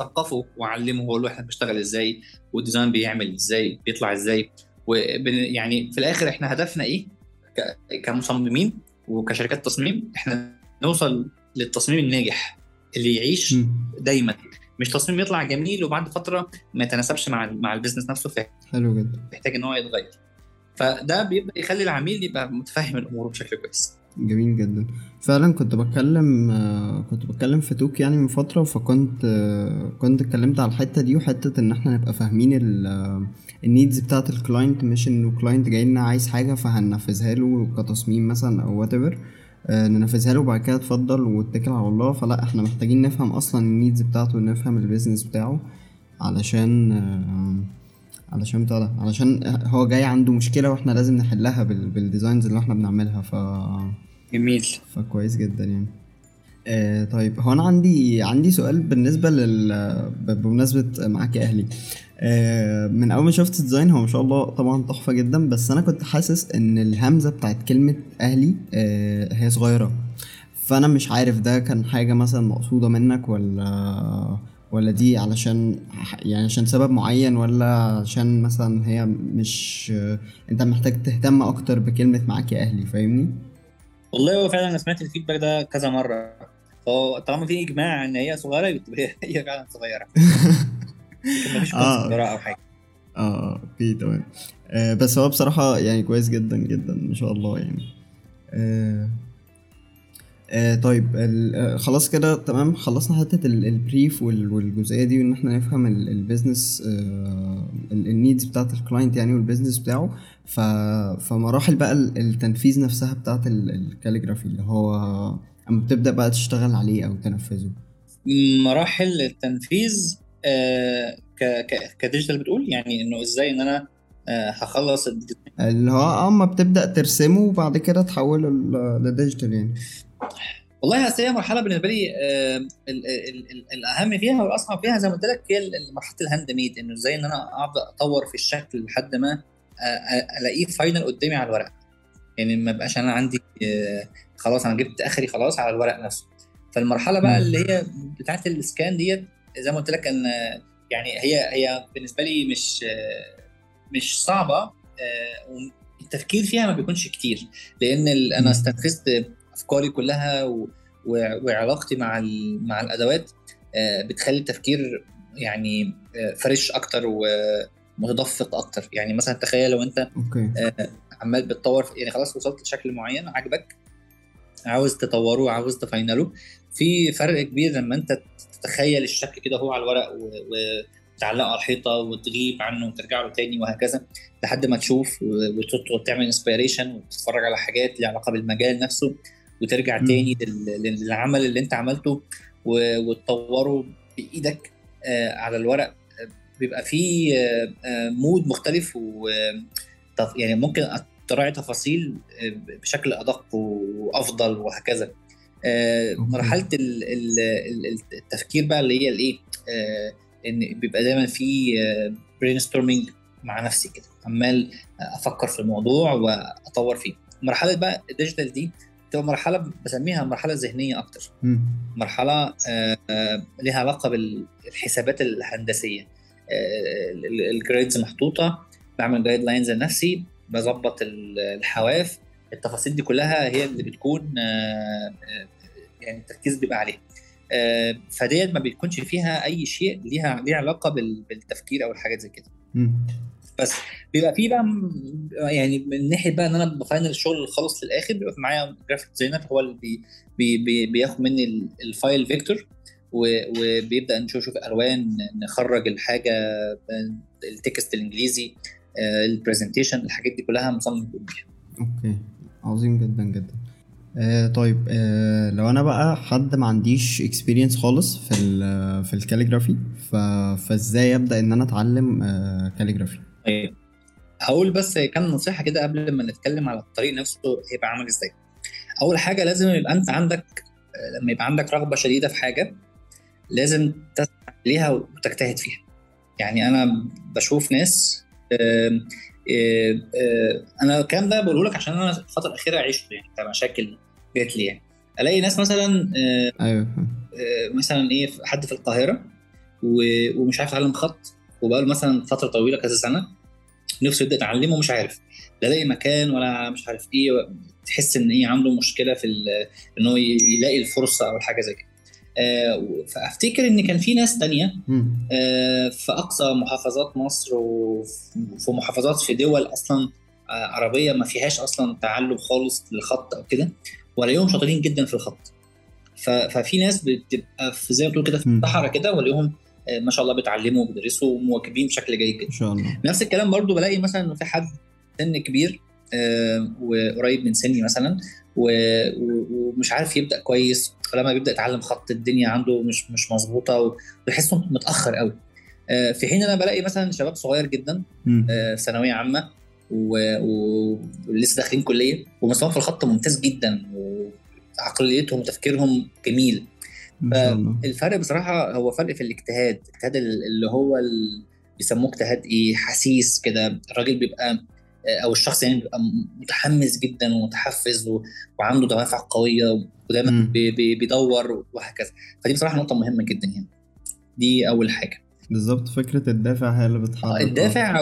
أثقفه وأعلمه وأقول له إحنا بنشتغل إزاي وال design بيعمل إزاي بيطلع إزاي وبن يعني في الآخر إحنا هدفنا إيه ك- كمصممين وكشركات تصميم إحنا نوصل للتصميم الناجح اللي يعيش. دايما مش تصميم يطلع جميل وبعد فترة ما يتناسبش مع مع ال business نفسه حلو جدا. فيحتاج إن هو يتغير. فده بيبدأ يخلي العميل يبقى متفهم الأمور بشكل كويس. جميل جدا. فعلا كنت بتكلم آه، كنت بتكلم في talk يعني من فترة فكنت آه، كنت اتكلمت على الحتة دي وحتة إن إحنا نبقى فاهمين ال needs بتاعة ال client مش إنه client جاي لنا عايز حاجة فهننفذها له كتصميم مثلا أو whatever ننفذها له وبعد كده اتفضل واتكل على الله. فلا إحنا محتاجين نفهم أصلا ال needs بتاعته ونفهم ال business بتاعه علشان آه، علشان بتاع ده علشان هو جاي عنده مشكلة وإحنا لازم نحلها بال... بال designs اللي إحنا بنعملها. ف جميل. فكويس جدا يعني. آه طيب هو أنا عندي عندي سؤال بالنسبة لل ب- بمناسبة معاك يا أهلي. آه من أول ما شفت الديزاين هو ما شاء الله طبعا تحفة جدا بس أنا كنت حاسس إن الهمزة بتاعت كلمة أهلي آه هي صغيرة. فأنا مش عارف ده كان حاجة مثلا مقصودة منك ولا ولا دي علشان يعني عشان سبب معين ولا عشان مثلا هي مش أنت محتاج تهتم أكتر بكلمة معاك يا أهلي فاهمني؟ والله هو فعلا أنا سمعت ال feedback ده كذا مرة. فهو طالما في إجماع إن هي صغيرة يبقى هي فعلا صغيرة. مفيش آه. وراها أو حاجة. آه okay تمام. آه بس هو بصراحة يعني كويس جدا جدا ما شاء الله يعني. آه آه طيب آه خلاص كده تمام. خلصنا حتة ال- ال brief وال- والجزئية دي وإن إحنا نفهم ال- ال business آه ال- ال needs بتاعت ال client يعني وال business بتاعه. فمراحل بقى ال- التنفيذ نفسها بتاعت ال- ال calligraphy اللي هو أما بتبدأ بقى تشتغل عليه أو تنفذه. مراحل التنفيذ آه ك digital بتقول يعني إنه إزاي إن أنا آه هخلص اللي هو أما بتبدأ ترسمه وبعد كده تحوله ل digital يعني. والله هي مرحلة بالنسبة لي آه ال ال ال الأهم فيها والأصعب فيها زي ما قلت لك هي مرحلة ال handmade إنه إزاي إن أنا ابدا أطور في الشكل لحد ما آه، آه، ألاقيه فاينل قدامي على الورق. يعني ما بقاش أنا عندي آه، خلاص أنا جبت آخري خلاص على الورق نفسه. فالمرحلة بقى. اللي هي بتاعت السكان ديت زي ما قلت لك إن يعني هي هي بالنسبة لي مش مش صعبة آه، والتفكير فيها ما بيكونش كتير لأن. أنا استنفذت أفكاري كلها وعلاقتي مع مع الأدوات آه، بتخلي التفكير يعني آه، fresh أكتر ومتدفق أكتر يعني مثلا تخيل لو أنت okay عمال بتطور يعني خلاص وصلت لشكل معين عاجبك عاوز تطوره عاوز تفاينله في فرق كبير لما انت تتخيل الشكل كده هو على الورق و- وتعلقه على الحيطة وتغيب عنه وترجع له تاني وهكذا لحد ما تشوف وتعمل inspiration وتتفرج على حاجات ليها علاقة بالمجال نفسه وترجع مم. تاني لل- للعمل اللي انت عملته و- وتطوره بإيدك آه، على الورق آه، بيبقى فيه آه، آه، mode مختلف و يعني ممكن تراعي تفاصيل آه، بشكل أدق وأفضل وهكذا آه،. مرحلة ال- ال- التفكير بقى اللي هي الإيه؟ آه، إن بيبقى دايما في brainstorming مع نفسي كده عمال أفكر في الموضوع وأطور فيه. مرحلة بقى ال digital دي تبقى مرحلة بسميها مرحلة ذهنية أكتر. مرحلة آه، آه، لها علاقة بالحسابات الهندسية. آه، ال- ال- ال grids محطوطة بعمل guidelines لنفسي بظبط ال- الحواف. التفاصيل دي كلها هي اللي بتكون آه، آه، يعني التركيز بيبقى عليها. آه، فدي ما بيكونش فيها أي شيء ليها ليها علاقة بال- بالتفكير أو الحاجات زي كده. بس بيبقى في بقى يعني من ناحية بقى إن أنا بفاينل الشغل خالص للآخر بيبقى معايا graphic designer هو اللي بي بي بي بياخد مني ال- ال file vector وبيبدأ نشوف شوف ألوان نخرج الحاجة ال text الإنجليزي ال presentation الحاجات دي كلها مصمم بيها okay. عظيم جدا جدا. آه طيب آه لو أنا بقى حد ما عنديش experience خالص في في ال calligraphy فإزاي أبدأ إن أنا أتعلم آه كاليجرافي طيب هقول بس كان نصيحة كده قبل ما نتكلم على الطريق نفسه هيبقى عامل إزاي. أول حاجة لازم يبقى أنت عندك لما يبقى عندك رغبة شديدة في حاجة لازم تسعى ليها وتجتهد فيها. يعني أنا بشوف ناس آه آه آه أنا الكلام ده بقوله لك عشان أنا الفترة الأخيرة عشت يعني كمشاكل جات لي يعني. ألاقي ناس مثلا أيوه. مثلا إيه حد في القاهرة ومش عارف يتعلم خط وبقاله مثلا فترة طويلة كذا سنة نفسه يبدأ يتعلمه ومش عارف. لا لاقي مكان ولا مش عارف إيه تحس إن إيه عنده مشكلة في إن هو يلاقي الفرصة أو الحاجة زي كده. آه فأفتكر إن كان في ناس تانية آه في أقصى محافظات مصر وفي محافظات في دول أصلا آه عربية ما فيهاش أصلا تعلم خالص للخط أو كده والاقيهم شاطرين جدا في الخط. ففي ناس بتبقى في زي ما تقول كده في الصحراء كده والاقيهم ما شاء الله بيتعلموا وبيدرسوا ومواكبين بشكل جيد جدا. إن شاء الله. نفس الكلام برضو بلاقي مثلا انه في حد سن كبير وقريب من سني مثلا ومش عارف يبدأ كويس فلما بيبدأ يتعلم خط الدنيا عنده مش مش مظبوطة ويحسه متأخر قوي. في حين أنا بلاقي مثلا شباب صغير جدا في ثانوية عامة ولسه داخلين كلية ومستواهم في الخط ممتاز جدا وعقليتهم وتفكيرهم جميل. فالفرق بصراحة هو فرق في الاجتهاد الاجتهاد اللي هو اللي بيسموه اجتهاد إيه حسيس كده. الراجل بيبقى أو الشخص يعني بيبقى متحمس جدا ومتحفز وعنده دوافع قوية ودايما بي بيدور وهكذا. فدي بصراحة نقطة مهمة جدا يعني. دي أول حاجة. بالظبط فكرة الدافع هي اللي بتحرك. الدافع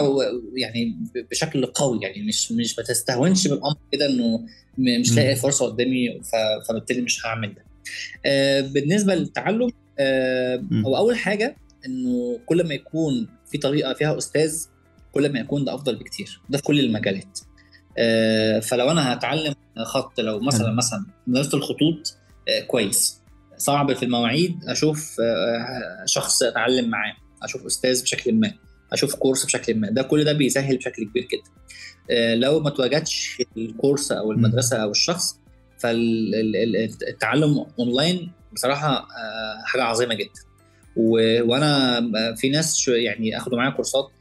يعني بشكل قوي يعني مش مش ما تستهونش بالأمر كده إنه مش لاقي فرصة قدامي فبالتالي مش هعمل ده. آه بالنسبة للتعلم آه هو أول حاجة إنه كل ما يكون في طريقة فيها أستاذ كل ما يكون ده أفضل بكتير. ده في كل المجالات. آه فلو أنا هتعلم خط لو مثلا. مثلا مدرسة الخطوط آه كويس. صعب في المواعيد أشوف آه شخص أتعلم معاه أشوف أستاذ بشكل ما أشوف كورس بشكل ما. ده كل ده بيسهل بشكل كبير جدا. لو ما تواجدش الكورس أو المدرسة أو الشخص فالتعلم أونلاين بصراحة حاجة عظيمة جدا. وأنا في ناس يعني أخدوا معايا كورسات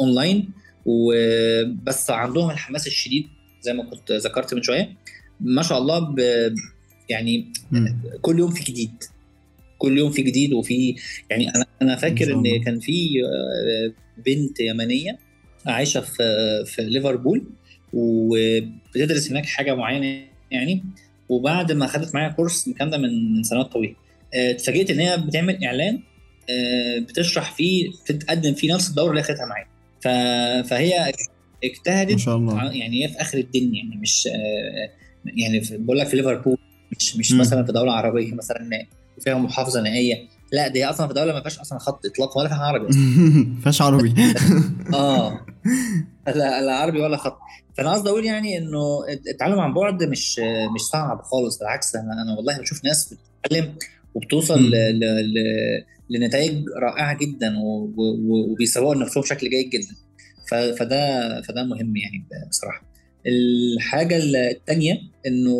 أونلاين وبس عندهم الحماس الشديد زي ما كنت ذكرت من شوية. ما شاء الله ب يعني كل يوم في جديد. كل يوم في جديد وفي يعني أنا أنا فاكر إن كان في بنت يمنية عايشة في في ليفربول وبتدرس هناك حاجة معينة يعني. وبعد ما خدت معايا كورس الكلام ده من سنوات طويلة. اتفاجئت إن هي بتعمل إعلان بتشرح فيه بتقدم فيه نفس الدورة اللي اخدتها معايا. فهي اجتهدت ما شاء الله. يعني هي في آخر الدنيا يعني مش يعني بقول لك في ليفربول مش مش م. مثلا في دوله عربية مثلا فيها محافظة نائيه لا دي أصلا في دوله ما فيهاش أصلا خط إطلاق ولا فيها عربي ما فيهاش عربي. آه. لا لا عربي ولا خط. فأنا قصدي أقول يعني إنه التعلم عن بعد مش مش صعب خالص بالعكس أنا أنا والله بشوف ناس بتتعلم وبتوصل ل... ل... لنتائج رائعة جدا و... و... وبيسوقوا لنفسهم بشكل جيد جدا. ف... فده فده مهم يعني بصراحة. الحاجة الثانية إنه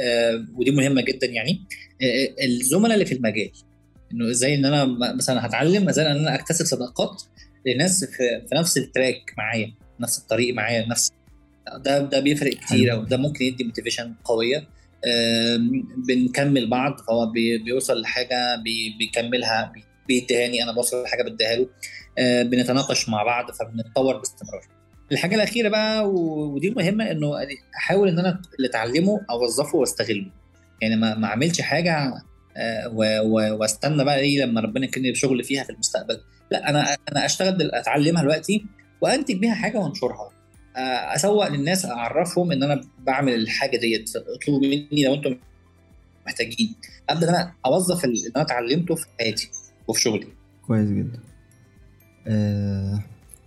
آه ودي مهمة جدا يعني آه الزملاء اللي في المجال. إنه إزاي إن أنا مثلا هتعلم إزاي إن أنا أكتسب صداقات لناس في, في نفس ال track معايا نفس الطريق معايا نفس ده ده بيفرق كتير أو ده ممكن يدي motivation قوية. بنكمل بعض فهو بيوصل لحاجة بيكملها بيديهاني أنا بوصل لحاجة بديها له. بنتناقش مع بعض فبنتطور باستمرار. الحاجة الأخيرة بقى ودي مهمة إنه أحاول إن أنا اللي اتعلمه أوظفه وأستغله. يعني ما ما أعملش حاجة وأستنى بقى إيه لما ربنا يكرمني بشغل فيها في المستقبل. لا أنا أنا أشتغل أتعلمها دلوقتي وأنتج بيها حاجة وأنشرها. أسوق للناس أعرفهم إن أنا بعمل الحاجة ديت اطلبوا مني لو أنتم محتاجين. ابدا أنا أوظف اللي أنا اتعلمته في حياتي وفي شغلي. كويس جدا. آه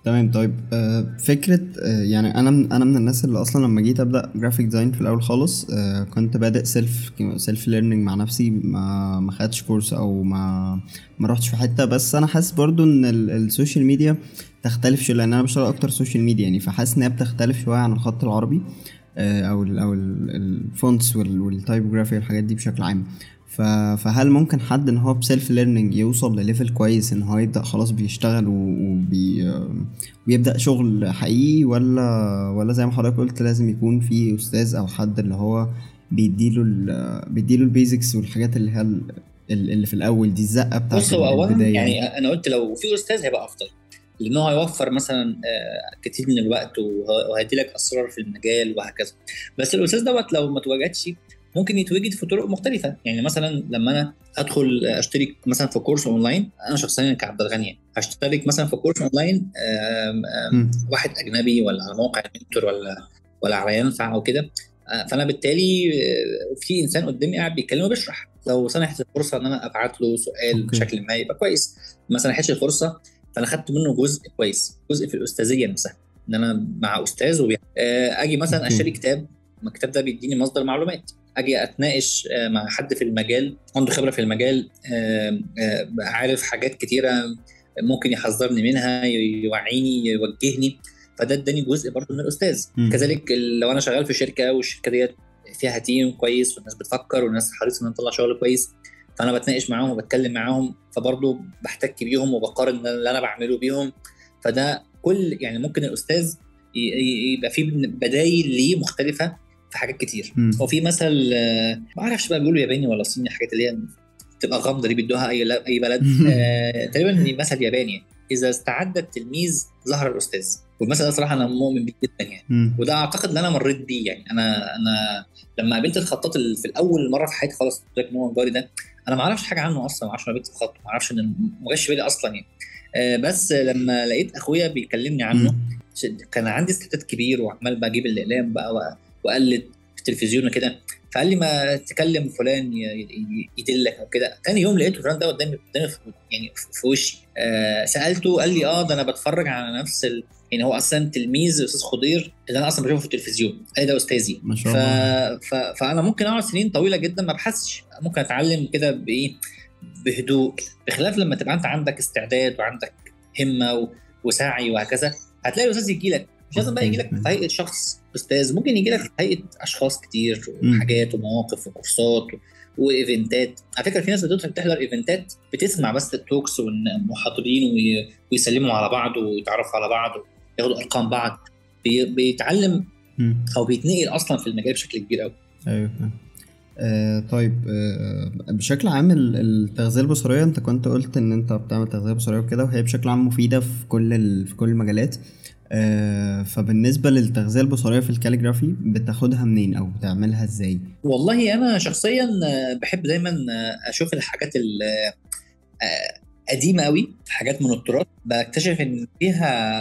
تمام. طيب آه، فكرة آه، يعني أنا من أنا من الناس اللي أصلا لما جيت أبدأ graphic design في الأول خالص آه، كنت بادئ self self learning مع نفسي ما ما خدتش course أو ما ما رحتش في حتة. بس أنا حاسس برضو ال- ال social media تختلف شوية لأن أنا بشتغل أكتر social media يعني. فحاسس إن هي بتختلف شوية عن الخط العربي أو ال أو ال fonts وال typography والحاجات دي بشكل عام. ف- فهل ممكن حد ان هو ب self learning يوصل ل level كويس ان هو يبدأ خلاص بيشتغل وبي ويبدا شغل حقيقي ولا ولا زي ما حضرتك قلت لازم يكون في أستاذ أو حد اللي هو بيديله ال بيديله ال basics والحاجات اللي هي ال- اللي في الأول دي الزقة بتاعت بص هو اولا البداية يعني أنا قلت لو في أستاذ هيبقى أفضل لأنه هيوفر مثلا آه، كتير من الوقت وه- وهيدي لك أسرار في المجال وهكذا. بس الأستاذ دوت لو ما تواجدش ممكن يتواجد في طرق مختلفة يعني مثلا لما أنا أدخل أشترك مثلا في course online أنا شخصيا كعبد الغني هشترك مثلا في course online آم، آم،. واحد أجنبي ولا على موقع mentor ولا ولا على ينفع أو كده آه، فأنا بالتالي آه، في إنسان قدامي قاعد بيتكلم وبيشرح لو سنحت الفرصة إن أنا أبعت له سؤال okay. بشكل ما يبقى كويس ما سنحتش الفرصة فأنا خدت منه جزء كويس جزء في الأستاذية نفسها إن أنا مع أستاذ وبي... آه، أجي مثلا. اشتري كتاب ما الكتاب ده بيديني مصدر معلومات. أجي أتناقش آه، مع حد في المجال عنده خبرة في المجال آه، آه، عارف حاجات كتيرة ممكن يحذرني منها يوعيني يوجهني. فده اداني جزء برضه من الأستاذ. مم. كذلك لو أنا شغال في شركة والشركة ديت فيها تيم كويس والناس بتفكر والناس حريصة إن نطلع شغل كويس فأنا بتناقش معاهم وبتكلم معاهم فبرضه بحتك بيهم وبقارن اللي أنا بعمله بيهم. فده كل يعني ممكن الأستاذ يبقى فيه بدايل ليه مختلفة في حاجات كتير. مم. وفي مثل آه، ما أعرفش بقى بيقولوا ياباني ولا صيني حاجات اللي هي تبقى غامضة دي بيدوها أي أي بلد. آه، تقريبا مثل ياباني. إذا استعد التلميذ ظهر الأستاذ. والمثل ده صراحة أنا مؤمن بيه جدا يعني. وده أعتقد إن أنا مريت بيه يعني. أنا أنا لما قابلت الخطاط ال- في الأول مرة في حياتي خالص قلت لك إن هو جاري ده. أنا ما أعرفش حاجة عنه أصلا ما أعرفش أنا بكتب خط ما أعرفش إن ما جاش في بالي أصلا يعني. آه، بس لما لقيت أخويا بيكلمني عنه كان عندي استعداد كبير وعمال بجيب الإقلام بقى وأ- واقلد في التلفزيون وكده فقال لي ما تكلم فلان يدلك أو كده. تاني يوم لقيت فلان ده قدامي قدامي في يعني في- وشي. آه سألته قال لي آه ده أنا بتفرج على نفس ال... يعني هو أصلا تلميذ الاستاذ خضير اللي أنا أصلا بشوفه في التلفزيون. قال ده أستاذي. ما شاء ف... الله. ف... فأنا ممكن أقعد سنين طويلة جدا ما أبحثش. ممكن أتعلم كده بإيه؟ بهدوء. بخلاف لما تبقى أنت عندك استعداد وعندك همة و... وسعي وهكذا هتلاقي الأستاذ يجي لك مش لازم بقى يجي لك في هيئه شخص أستاذ ممكن يجي لك في هيئة أشخاص كتير. وحاجات ومواقف وكورسات و... و events على فكرة في ناس بتدخل تحضر events بتسمع بس ال talks والمحاضرين وي... ويسلموا على بعض ويتعرفوا على بعض وياخدوا أرقام بعض بي... بيتعلم. أو بيتنقل أصلا في المجال بشكل كبير قوي أيوه آه طيب آه بشكل عام ال- التغذية البصرية أنت كنت قلت إن أنت بتعمل تغذية بصرية وكده وهي بشكل عام مفيدة في كل. في كل المجالات آه فبالنسبة للتغذية البصرية في الكاليجرافي بتاخدها منين أو بتعملها إزاي؟ والله أنا شخصيا آه، بحب دايما آه، أشوف الحاجات ال- قديمة قوي حاجات من التراث بكتشف إن فيها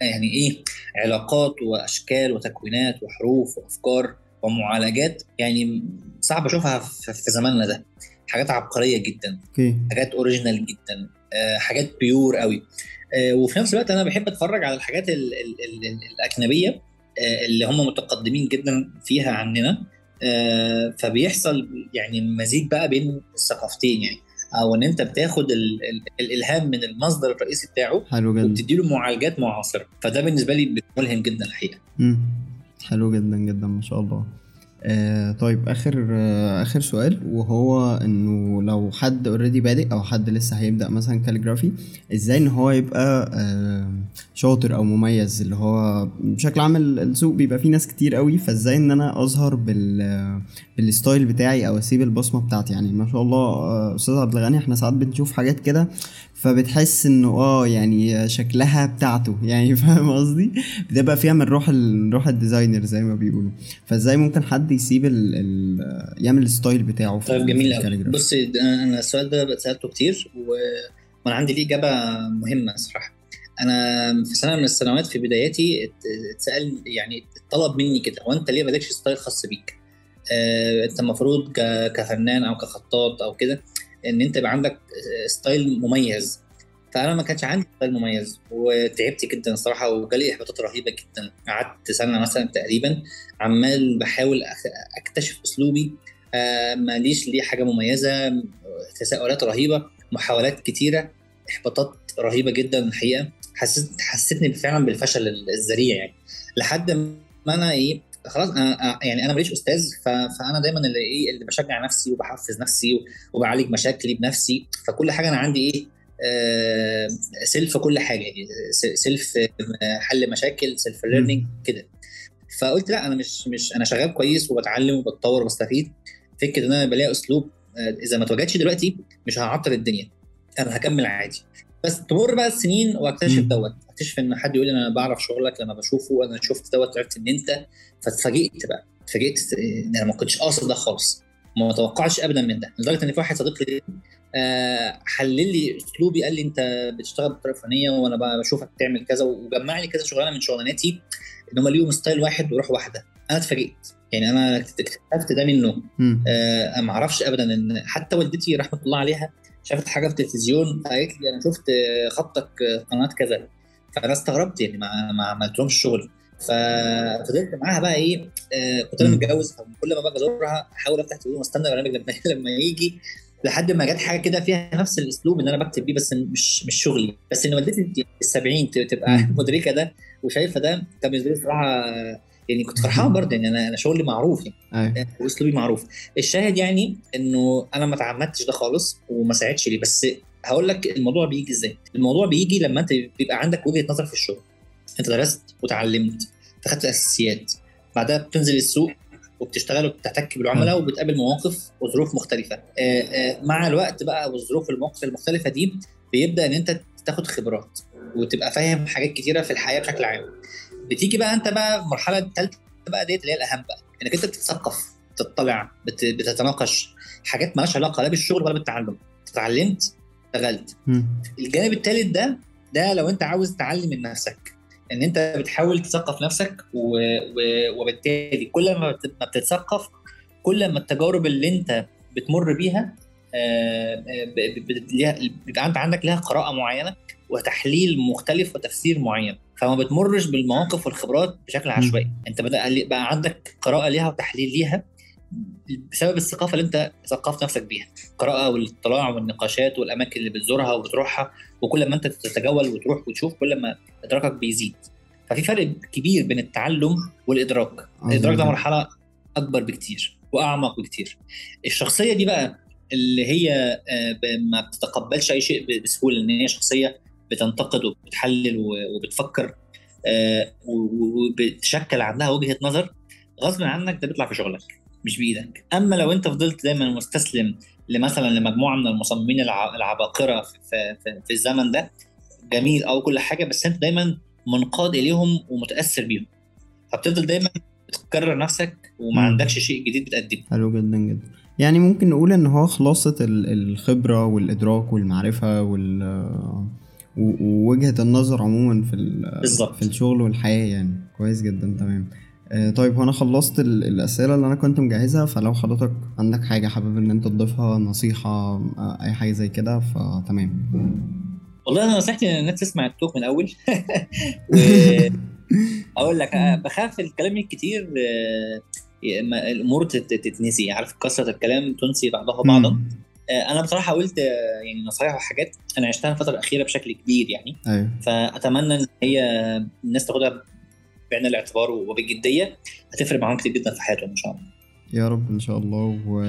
يعني إيه علاقات وأشكال وتكوينات وحروف وأفكار ومعالجات يعني صعب أشوفها في زماننا ده. حاجات عبقرية جدا. حاجات original جدا. حاجات pure قوي وفي نفس الوقت أنا بحب أتفرج على الحاجات ال ال ال ال الأجنبية آه، اللي هم متقدمين جدا فيها عننا. آه، فبيحصل يعني مزيج بقى بين الثقافتين يعني. أو إن أنت بتاخد ال ال الإلهام من المصدر الرئيسي بتاعه حلو جدا. وبتدي له معالجات معاصرة. فده بالنسبة لي ملهم جدا الحقيقة. مم. حلو جدا جدا ما شاء الله. آه طيب آخر آه آخر سؤال وهو إنه لو حد already بادئ أو حد لسه هيبدأ مثلا calligraphy إزاي إن هو يبقى آه شاطر أو مميز؟ اللي هو بشكل عام ال- السوق بيبقى فيه ناس كتير قوي فإزاي إن أنا أظهر بال بال style بتاعي أو أسيب البصمة بتاعتي؟ يعني ما شاء الله آه، أستاذ عبد الغني إحنا ساعات بنشوف حاجات كده فبتحس إنه آه يعني شكلها بتاعته يعني فاهم قصدي؟ بتبقى فيها من روح ال... روح ال designer زي ما بيقولوا. فإزاي ممكن حد يسيب ال... ال... يعمل ال style بتاعه في طيب جميل قوي؟ بص أنا السؤال ده سألته كتير و... وأنا عندي ليه إجابة مهمة صراحة أنا في سنة من السنوات في بداياتي ات- اتسأل يعني اتطلب مني كده هو أنت ليه مالكش style خاص بيك؟ آه، أنت المفروض ك- كفنان أو كخطاط أو كده. إن أنت يبقى عندك آه، style مميز. فأنا ما كانش عندي ستايل مميز وتعبت جدا الصراحة وجالي إحباطات رهيبة جدا. قعدت سنة مثلا تقريبا عمال بحاول أكتشف أسلوبي آه ماليش ليه حاجة مميزة تساؤلات رهيبة محاولات كتيرة إحباطات رهيبة جدا الحقيقة. حسيت حسيتني فعلا بالفشل الذريع يعني. لحد ما أنا إيه خلاص أنا يعني أنا ماليش أستاذ فأنا دايما اللي إيه اللي بشجع نفسي وبحفز نفسي وبعالج مشاكلي بنفسي فكل حاجة أنا عندي إيه آه self كل حاجة يعني self آه، حل مشاكل self learning كده. فقلت لأ أنا مش مش أنا شغال كويس وبتعلم وبتطور وبستفيد. فكرة إن أنا بلاقي أسلوب آه، إذا ما اتوجدش دلوقتي مش هعطل الدنيا أنا هكمل عادي. بس تمر بقى السنين وأكتشف. دوت. اكتشف إن حد يقول لي أنا بعرف شغلك لما بشوفه أنا شفت دوت عرفت إن أنت فاتفاجئت بقى. اتفاجئت إن أنا ما كنتش قاصد ده خالص. ما توقعتش ابدا من ده. لدرجة إن في واحد صديقي لي آه، حلل لي أسلوبي قال لي أنت بتشتغل بطريقة فلانيه وأنا بشوفك تعمل كذا وجمع لي كذا شغلانة من شغلاناتي إن هم ليهم ستايل واحد وروح واحدة. أنا اتفاجئت. يعني أنا اكتشفت ده منه. مم. آه ما أعرفش ابدا إن حتى والدتي رحمة الله عليها شافت حاجة في التلفزيون قالت لي أنا شفت خطك قناة كذا. فانا استغربت يعني ما ما عملتلهمش شغل. ففضلت معاها بقى إيه آه كنت أنا. متجوز فكل ما باجي أزورها احاول أفتح التلفزيون وأستنى البرنامج لما لما يجي لحد ما جت حاجة كده فيها نفس الأسلوب إن أنا بكتب بيه بس مش مش شغلي. بس إن والدتي ال 70 تبقى. مدركة ده وشايفة ده كان بالنسبة لي صراحة يعني كنت فرحان برضه. يعني أنا أنا شغلي معروف يعني. أيوه. وأسلوبي معروف. الشاهد يعني إنه أنا ما تعمدتش ده خالص وما ساعدش لي بس هقول لك الموضوع بيجي إزاي. الموضوع بيجي لما انت بيبقى عندك وجهة نظر في الشغل. انت درست وتعلمت فخدت الاساسيات بعدها بتنزل السوق وبتشتغل وبتحتك بالعملاء وبتقابل مواقف وظروف مختلفة. آه، آه، مع الوقت بقى والظروف المواقف المختلفة دي بيبدأ إن أنت تاخد خبرات وتبقى فاهم حاجات كتيرة في الحياة بشكل عام. بتيجي بقى أنت بقى المرحلة الثالثه بقى ديت اللي هي الأهم بقى إنك أنت بتتثقف تطلع بت... بتتناقش حاجات مالهاش علاقة لا بالشغل ولا بالتعلم. اتعلمت اشتغلت. الجانب الثالث ده ده لو انت عاوز تعلم من نفسك. ان انت بتحاول تثقف نفسك و... و... وبالتالي كل ما بت- ما بتتثقف كل ما التجارب اللي انت بتمر بيها آه، آه، بيبقى انت عندك لها قراءة معينة وتحليل مختلف وتفسير معين. فما بتمرش بالمواقف والخبرات بشكل عشوائي. انت بدأ بقى عندك قراءة ليها وتحليل ليها بسبب الثقافة اللي انت ثقفت نفسك بيها. القراءة والاطلاع والنقاشات والأماكن اللي بتزورها وبتروحها وكل ما انت تتجول وتروح وتشوف كل ما إدراكك بيزيد. ففي فرق كبير بين التعلم والإدراك. الإدراك ده. مرحلة أكبر بكتير وأعمق بكتير. الشخصية دي بقى اللي هي آه، ما بتتقبلش أي شيء بسهولة إن هي شخصية بتنتقد وبتحلل وبتفكر آه، وبتشكل عندها وجهة نظر غصب عنك ده بيطلع في شغلك. مش بإيدك. أما لو أنت فضلت دايما مستسلم لمثلا لمجموعة من المصممين الع- العباقرة في, في, في, الزمن ده جميل أو كل حاجة بس أنت دايما منقاد إليهم ومتأثر بيهم. فبتفضل دايما بتكرر نفسك وما. عندكش شيء جديد بتقدمه. حلو جدا جدا. يعني ممكن نقول إن هو خلاصة ال- الخبرة والإدراك والمعرفة وال و- ووجهة النظر عموما في بالظبط. في الشغل والحياة يعني. كويس جدا تمام. طيب هو أنا خلصت ال- الأسئلة اللي أنا كنت مجهزها فلو حضرتك عندك حاجة حابب إن أنت تضيفها نصيحة آه، أي حاجة زي كده فتمام. والله أنا نصيحتي إن الناس تسمع التوك من الأول. واقول لك آه، بخاف الكلام الكتير آه، الأمور تت- تتنسي. عارف كثرة الكلام تنسي بعضها بعضا. آه، أنا بصراحة قلت آه، يعني نصايح وحاجات أنا عشتها الفترة الأخيرة بشكل كبير يعني. أيوه. فأتمنى إن هي الناس تاخدها بعين الاعتبار وبالجدية هتفرق معاهم كتير جدا في حياتهم إن شاء الله. يا رب إن شاء الله. و...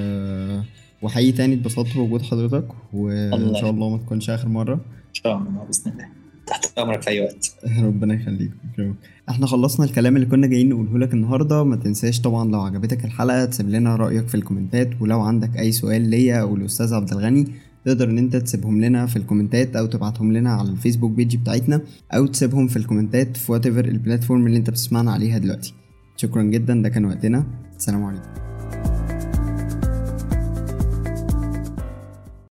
وحقيقي تاني اتبسطت بوجود حضرتك وإن شاء الله ما تكونش آخر مرة. إن شاء الله بإذن الله. تحت أمرك في أي وقت. ربنا يخليك. إحنا خلصنا الكلام اللي كنا جايين نقوله لك النهارده. ما تنساش طبعا لو عجبتك الحلقة تسيب لنا رأيك في الكومنتات ولو عندك أي سؤال ليا أو الاستاذ عبد الغني تقدر إن أنت تسيبهم لنا في ال comments أو تبعتهم لنا على ال Facebook page بتاعتنا أو تسيبهم في ال comments في what ال platform اللي أنت بتسمعنا عليها دلوقتي. شكرا جدا ده كان وقتنا. السلام عليكم.